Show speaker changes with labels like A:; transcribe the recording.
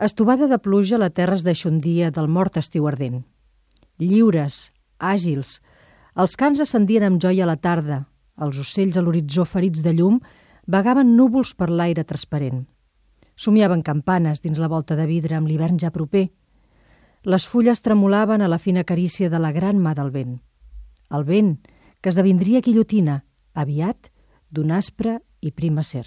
A: Estovada de pluja a la terres de Xundia del mort estiu ardent. Lliures, àgils, els cans ascendien amb joia a la tarda, els ocells a l'horitzó ferits de llum vagaven núvols per l'aire transparent. Somiaven campanes dins la volta de vidre amb l'hivern ja proper. Les fulles tremolaven a la fina carícia de la gran mà del vent. El vent, que esdevindria guillotina, aviat, d'un aspre i prima ser.